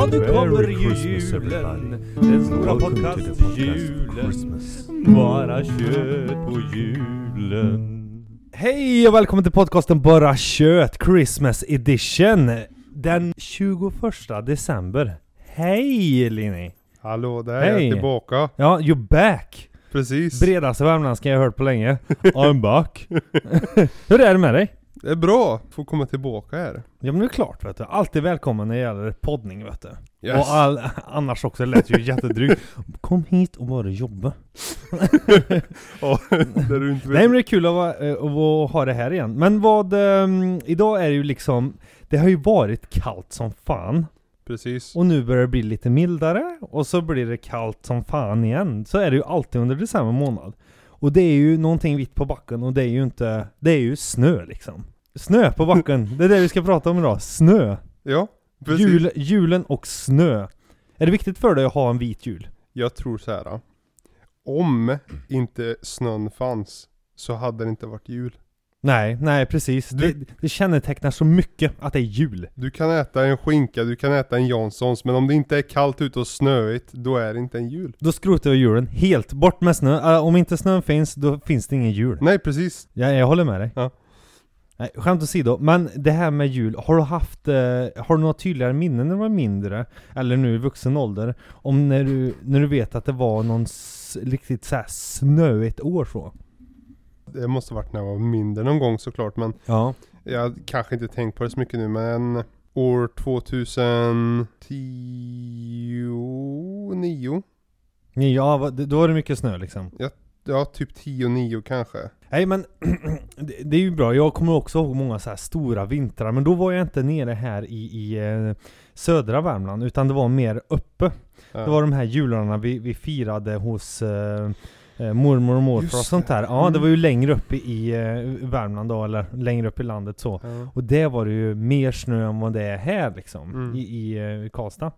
Ja, nu kommer ju julen. Den stora Welcome to the podcast podcast-julen. Christmas. Bara kött på julen. Hej och välkommen till podcasten Bara kött Christmas edition. Den 21 december. Hej Linni! Hallå, där är Hej. jag tillbaka. Ja, you're back! Precis. Bredaste värmländska jag hört på länge. I'm back. Hur är det med dig? Det är bra att få komma tillbaka här. Ja men det är klart vet du. Alltid välkommen när det gäller poddning vet du. Yes. Och all, annars också, det lät ju jättedrygt. Kom hit och bara jobba. Ja, där du inte. Nej men det är kul att, eh, att ha det här igen. Men vad, ehm, idag är det ju liksom, det har ju varit kallt som fan. Precis. Och nu börjar det bli lite mildare, och så blir det kallt som fan igen. Så är det ju alltid under december månad. Och det är ju någonting vitt på backen och det är ju inte, det är ju snö liksom. Snö på backen, det är det vi ska prata om idag. Snö. Ja, precis. Jul, julen och snö. Är det viktigt för dig att ha en vit jul? Jag tror så här. Om inte snön fanns så hade det inte varit jul. Nej, nej precis. Du- Det, det kännetecknar så mycket att det är jul. Du kan äta en skinka, du kan äta en Janssons, men om det inte är kallt ute och snöigt, då är det inte en jul. Då skrotar vi julen helt. Bort med snö. Äh, om inte snön finns, då finns det ingen jul. Nej, precis. Ja, jag håller med dig. Ja. Nej, skämt åsido, men det här med jul, har du haft, eh, har du några tydligare minnen när du var mindre? Eller nu i vuxen ålder? Om när du, när du vet att det var någon riktigt så här snöigt år så? Det måste varit när jag var mindre någon gång såklart, men Ja. jag kanske inte tänkt på det så mycket nu, men år 2010, Ja, va- då var det mycket snö liksom. Ja, typ 10-9 kanske. Nej men, det, är ju bra. Jag kommer också ihåg många så här stora vintrar, men då var jag inte nere här i, i eh, södra Värmland, utan det var mer uppe. Ja. Det var de här jularna vi, vi firade hos eh, eh, mormor och morfar och sånt där. Ja, Mm. det var ju längre upp i, eh, Värmland då, eller längre upp i landet så. Ja. Och det var det ju mer snö än vad det är här liksom, Mm. i, i eh, Karlstad.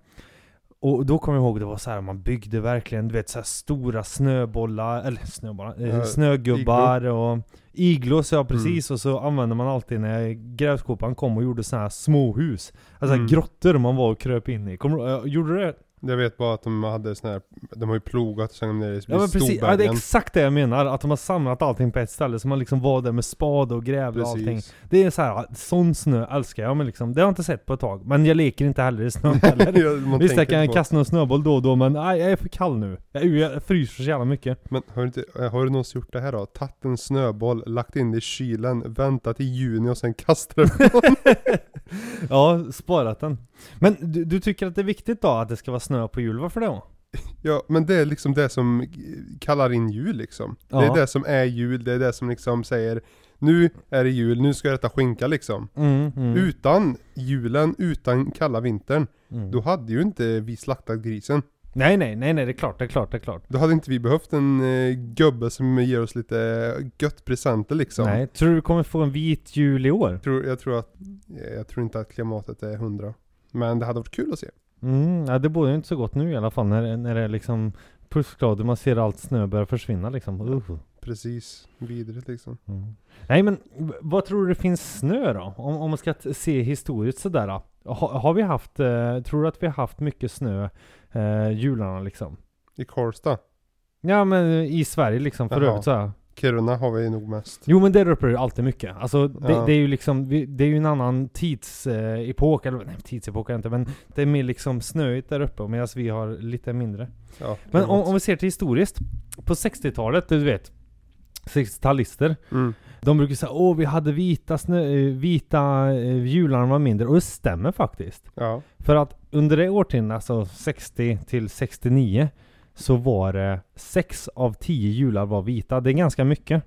Och då kommer jag ihåg, det var så här man byggde verkligen, du vet så stora snöbollar, eller snöbollar, eh, snögubbar och iglos, ja precis. Mm. Och så använde man alltid när grävskopan kom och gjorde så här småhus. Alltså Mm. grottor man var och kröp in i. Kommer, eh, gjorde du det? Jag vet bara att de hade sån här, de har ju plogat sen nere i Ja men precis, ja, det är exakt det jag menar. Att de har samlat allting på ett ställe, så man liksom var där med spade och grävde och allting. Det är så här, sån snö älskar jag, men liksom, det har jag inte sett på ett tag. Men jag leker inte heller i snön heller. Ja, Visst jag kan på- kasta någon snöboll då och då, men nej, jag är för kall nu. Jag, jag fryser så jävla mycket. Men har du, inte, eh, har du någonsin gjort det här då? Tagit en snöboll, lagt in det i kylen, väntat i juni och sen kastat den ja, sparat den. Men du, du tycker att det är viktigt då att det ska vara snö på jul, varför då? Ja, men det är liksom det som kallar in jul liksom. Det Ja. är det som är jul, det är det som liksom säger Nu är det jul, nu ska jag äta skinka liksom. Mm, mm, Utan julen, utan kalla vintern, mm. då hade ju inte vi slaktat grisen. Nej, nej, nej, nej, det är klart, det är klart, det är klart. Då hade inte vi behövt en eh, gubbe som ger oss lite gött presenter liksom. Nej, tror du du kommer få en vit jul i år? Tror, jag tror att, eh, jag tror inte att klimatet är hundra. Men det hade varit kul att se. Mm, ja, det borde ju inte så gott nu i alla fall när, när det är liksom plusgrader, man ser allt snö börja försvinna liksom. Uh. Precis, vidrigt liksom. Mm. Nej men, vad tror du det finns snö då? Om, om man ska se historiskt sådär då. Ha, har vi haft, eh, tror du att vi har haft mycket snö eh, jularna liksom? I Karlstad, Ja men i Sverige liksom för Jaha. övrigt så här. Kiruna har vi nog mest. Jo men där uppe är det alltid mycket. Alltså det, Ja. det är ju liksom, det är ju en annan tidsepok, eller nej tidsepok är inte, men det är mer liksom snöigt där uppe medan vi har lite mindre. Ja, Men om, om vi ser till historiskt, på 60-talet, du vet, 60-talister, Mm. de brukar säga åh vi hade vita, snö, eh, vita eh, jular var mindre, och det stämmer faktiskt. Ja. För att under det årtiondet, alltså 60 till 69, så var det 6 av 10 jular var vita. Det är ganska mycket.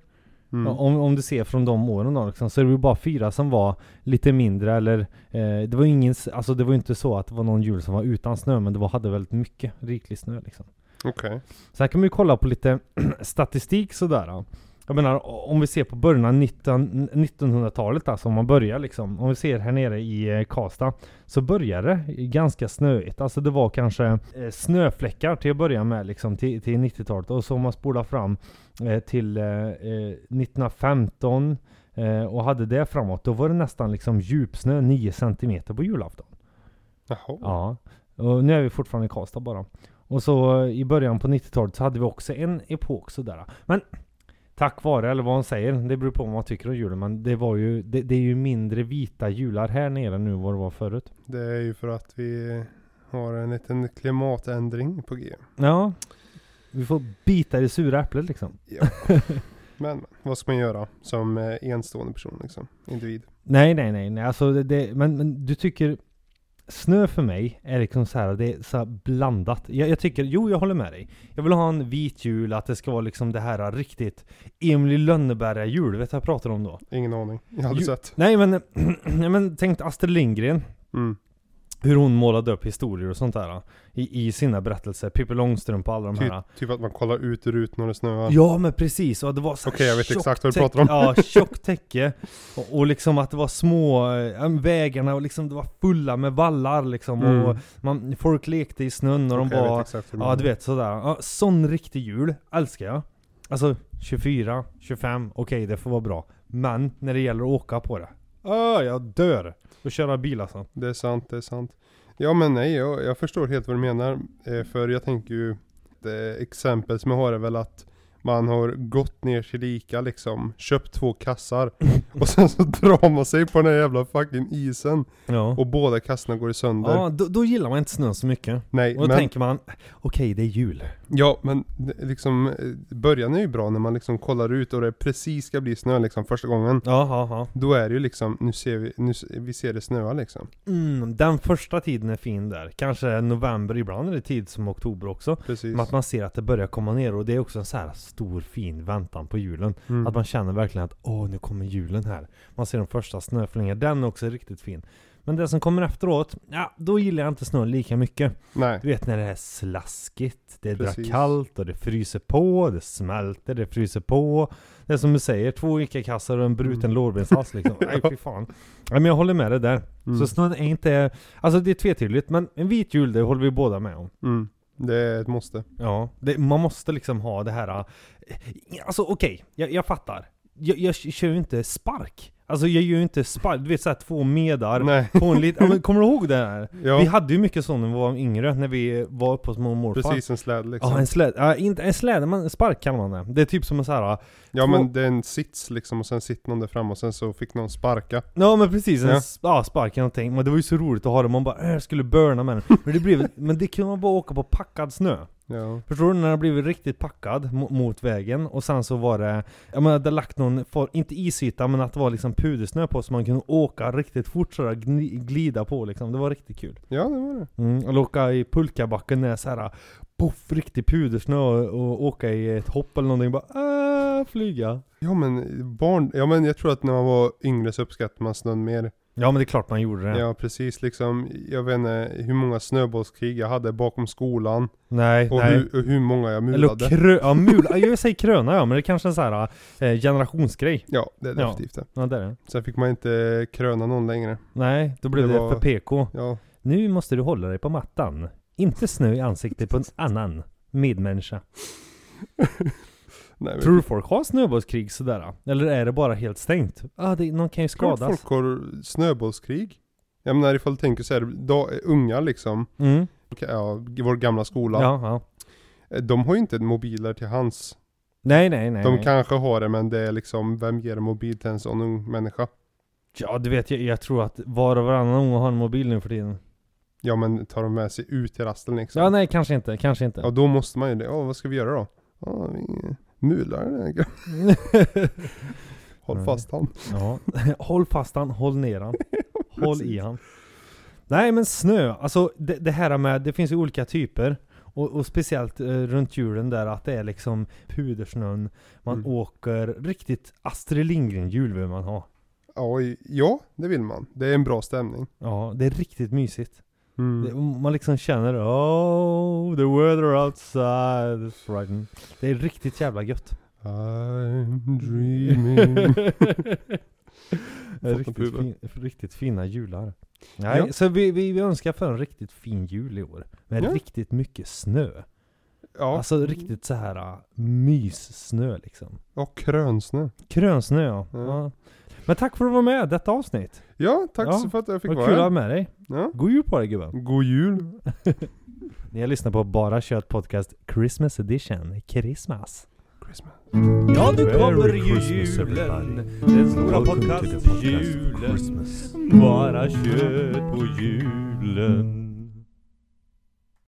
Mm. Om, om du ser från de åren då liksom, så är det ju bara fyra som var lite mindre eller eh, Det var ingen, alltså det var ju inte så att det var någon jul som var utan snö men det var, hade väldigt mycket riklig snö liksom. Okej. Så här kan man ju kolla på lite statistik sådär. Jag menar om vi ser på början av 19 1900-talet alltså, om man börjar liksom. Om vi ser här nere i eh, Karlstad. Så började det ganska snöigt. Alltså det var kanske eh, snöfläckar till att börja med liksom till, till 90-talet. Och så om man spolar fram eh, till eh, eh, 1915 eh, och hade det framåt. Då var det nästan liksom djupsnö 9 cm på julafton. Jaha. Ja. Och nu är vi fortfarande i Karlstad bara. Och så eh, i början på 90-talet så hade vi också en epok sådär. Men tack vare, eller vad man säger, det beror på vad man tycker om julen. Men det var ju, det, det är ju mindre vita jular här nere nu än vad det var förut. Det är ju för att vi har en liten klimatändring på G. Ja. Vi får bita i det sura äpplet liksom. Ja. Men vad ska man göra som eh, enstående person liksom? Individ. Nej, nej, nej, nej. Alltså det, men, men du tycker Snö för mig är liksom så här, det är så här blandat. Jag, jag tycker, jo jag håller med dig. Jag vill ha en vit jul, att det ska vara liksom det här riktigt Emil i Lönneberga jul, vet du vad jag pratar om då? Ingen aning. Jag har aldrig sett. Nej men, nej, men tänk Astrid Lindgren. Mm. Hur hon målade upp historier och sånt där. I, i sina berättelser. Pippi Långstrump och alla de Typ, här. typ att man kollar ut ur rutan när det snöar. Ja men precis, och det var så Okej, jag vet exakt vad du pratar om. Ja, tjockt täcke. Och, och liksom att det var små, äh, vägarna och liksom det var fulla med vallar liksom. Mm. Och man, folk lekte i snön och de Okej, jag var, ja du vet sådär. Ja, sån riktig jul, älskar jag. Alltså 24, 25, okej det får vara bra. Men när det gäller att åka på det. Ah, jag dör! Och köra bil alltså. Det är sant, det är sant. Ja men nej, jag, jag förstår helt vad du menar. Eh, för jag tänker ju, det exempel som jag har är väl att man har gått ner till Ica liksom, köpt två kassar och sen så drar man sig på den här jävla fucking isen Ja. och båda kassarna går i sönder. Ja, då, då gillar man inte snön så mycket. nej, Och då men, tänker man, okej det är jul. ja men det- liksom, eh, början är ju bra när man liksom kollar ut och det precis ska bli snö liksom första gången. Ja, ja, ja. Då är det ju liksom, nu ser vi, nu, vi ser det snöa liksom. Mm, den första tiden är fin där. Kanske november, ibland är det tid som oktober också. Precis. Men att man ser att det börjar komma ner och det är också en så här stor fin väntan på julen. Mm. Att man känner verkligen att åh, nu kommer julen här. Man ser de första snöflingorna, den är också riktigt fin. Men det som kommer efteråt, ja, då gillar jag inte snön lika mycket. Nej. Du vet när det är slaskigt, det drar Precis. kallt och det fryser på, det smälter, det fryser på. Det är som du säger, två Ica-kassar och en bruten Mm. lårbenshals liksom. Nej fy fan. Nej, men jag håller med dig där. Mm. Så snön är inte, alltså det är tvetydigt, men en vit jul det håller vi båda med om. Mm. Det är ett måste. Ja, det, man måste liksom ha det här, eh, alltså okej, jag, jag fattar. Jag, jag kör ju inte spark. Alltså jag gör ju inte spark, du vet såhär två medar Nej. på en liten, ja, kommer du ihåg det här? Ja, Vi hade ju mycket sånt när vi var yngre, när vi var uppe hos mormor och precis en släd liksom. Ja, en släde. Ja, inte en släde, men en spark kallar man det. Det är typ som en så här. Ja Två- men det är en sits liksom och sen sitter någon där framme och sen så fick någon sparka. Ja men precis, en Ja. ja. spark eller någonting. Men det var ju så roligt att ha det, man bara äh, jag skulle burna med den. Men det blev, men det kunde man bara åka på packad snö. Ja. Förstår du? När det blivit riktigt packad mo- mot vägen och sen så var det, jag menar det lagt någon, inte isyta men att det var liksom pudersnö på så man kunde åka riktigt fort sådär, glida på liksom. Det var riktigt kul. ja det var det. Mm, eller åka i pulkabacken när det är såhär, poff, riktig pudersnö och, och åka i ett hopp eller någonting bara, äh, flyga. Ja men barn, ja men jag tror att när man var yngre så uppskattade man snön mer. Ja men det är klart man gjorde det. Ja precis liksom, jag vet inte hur många snöbollskrig jag hade bakom skolan. Nej, Och nej. hur, och hur många jag Eller mulade. krö, ja, mula, jag säger kröna ja, men det är kanske är en sån här eh, generationsgrej. Ja det är Ja. definitivt det. Ja det är det. Sen fick man inte kröna någon längre. Nej, då blev Det det, var- för PK. Ja. Nu måste du hålla dig på mattan. Inte snö i ansiktet på en annan medmänniska. Nej, Tror du folk har snöbollskrig sådär? Eller är det bara helt stängt? Ah, det, någon kan ju klart skadas. folk har snöbollskrig. Jag menar ifall du tänker så här, då, unga liksom, Mm. ja, i vår gamla skola. Ja, ja. Eh, De har ju inte mobiler till hands. Nej, nej, nej. De nej. kanske har det men det är liksom, vem ger en mobil till en sån ung människa? Ja, du vet, jag, jag tror att var och varannan unge har en mobil nu för tiden. Ja men tar de med sig ut till rasten liksom? Ja, nej, kanske inte. Kanske inte. Ja då måste man ju det. Ja vad ska vi göra då? Ja vi mular den här grabben. Håll fast han. Ja, håll fast han, håll ner han. Håll i han. Nej men snö, alltså det, det här med, det finns ju olika typer. Och, och speciellt eh, runt julen där att det är liksom pudersnön. Man Mm. åker riktigt Astrid Lindgren jul vill man ha. Ja, ja det vill man. Det är en bra stämning. Ja, det är riktigt mysigt. Mm. Det, man liksom känner oh, the weather outside is frightening. Det är riktigt jävla gött. I'm dreaming. Riktigt, fin, riktigt fina jular. Nej, Ja. så vi, vi, vi önskar för en riktigt fin jul i år. Med Ja. riktigt mycket snö. ja. Alltså riktigt så här uh, myssnö liksom. Ja, krönsnö. Krönsnö ja. Ja. Men tack för att du var med detta avsnitt. Ja, tack Ja, så för att jag fick vara kul att ha här. med dig. Ja. God jul på dig gubben. God jul. Ni har lyssnat på Bara Kött Podcast Christmas edition. Christmas. Christmas. Ja, nu kommer ju julen. Den stora podcast podcast-julen. Christmas. Bara kött på julen.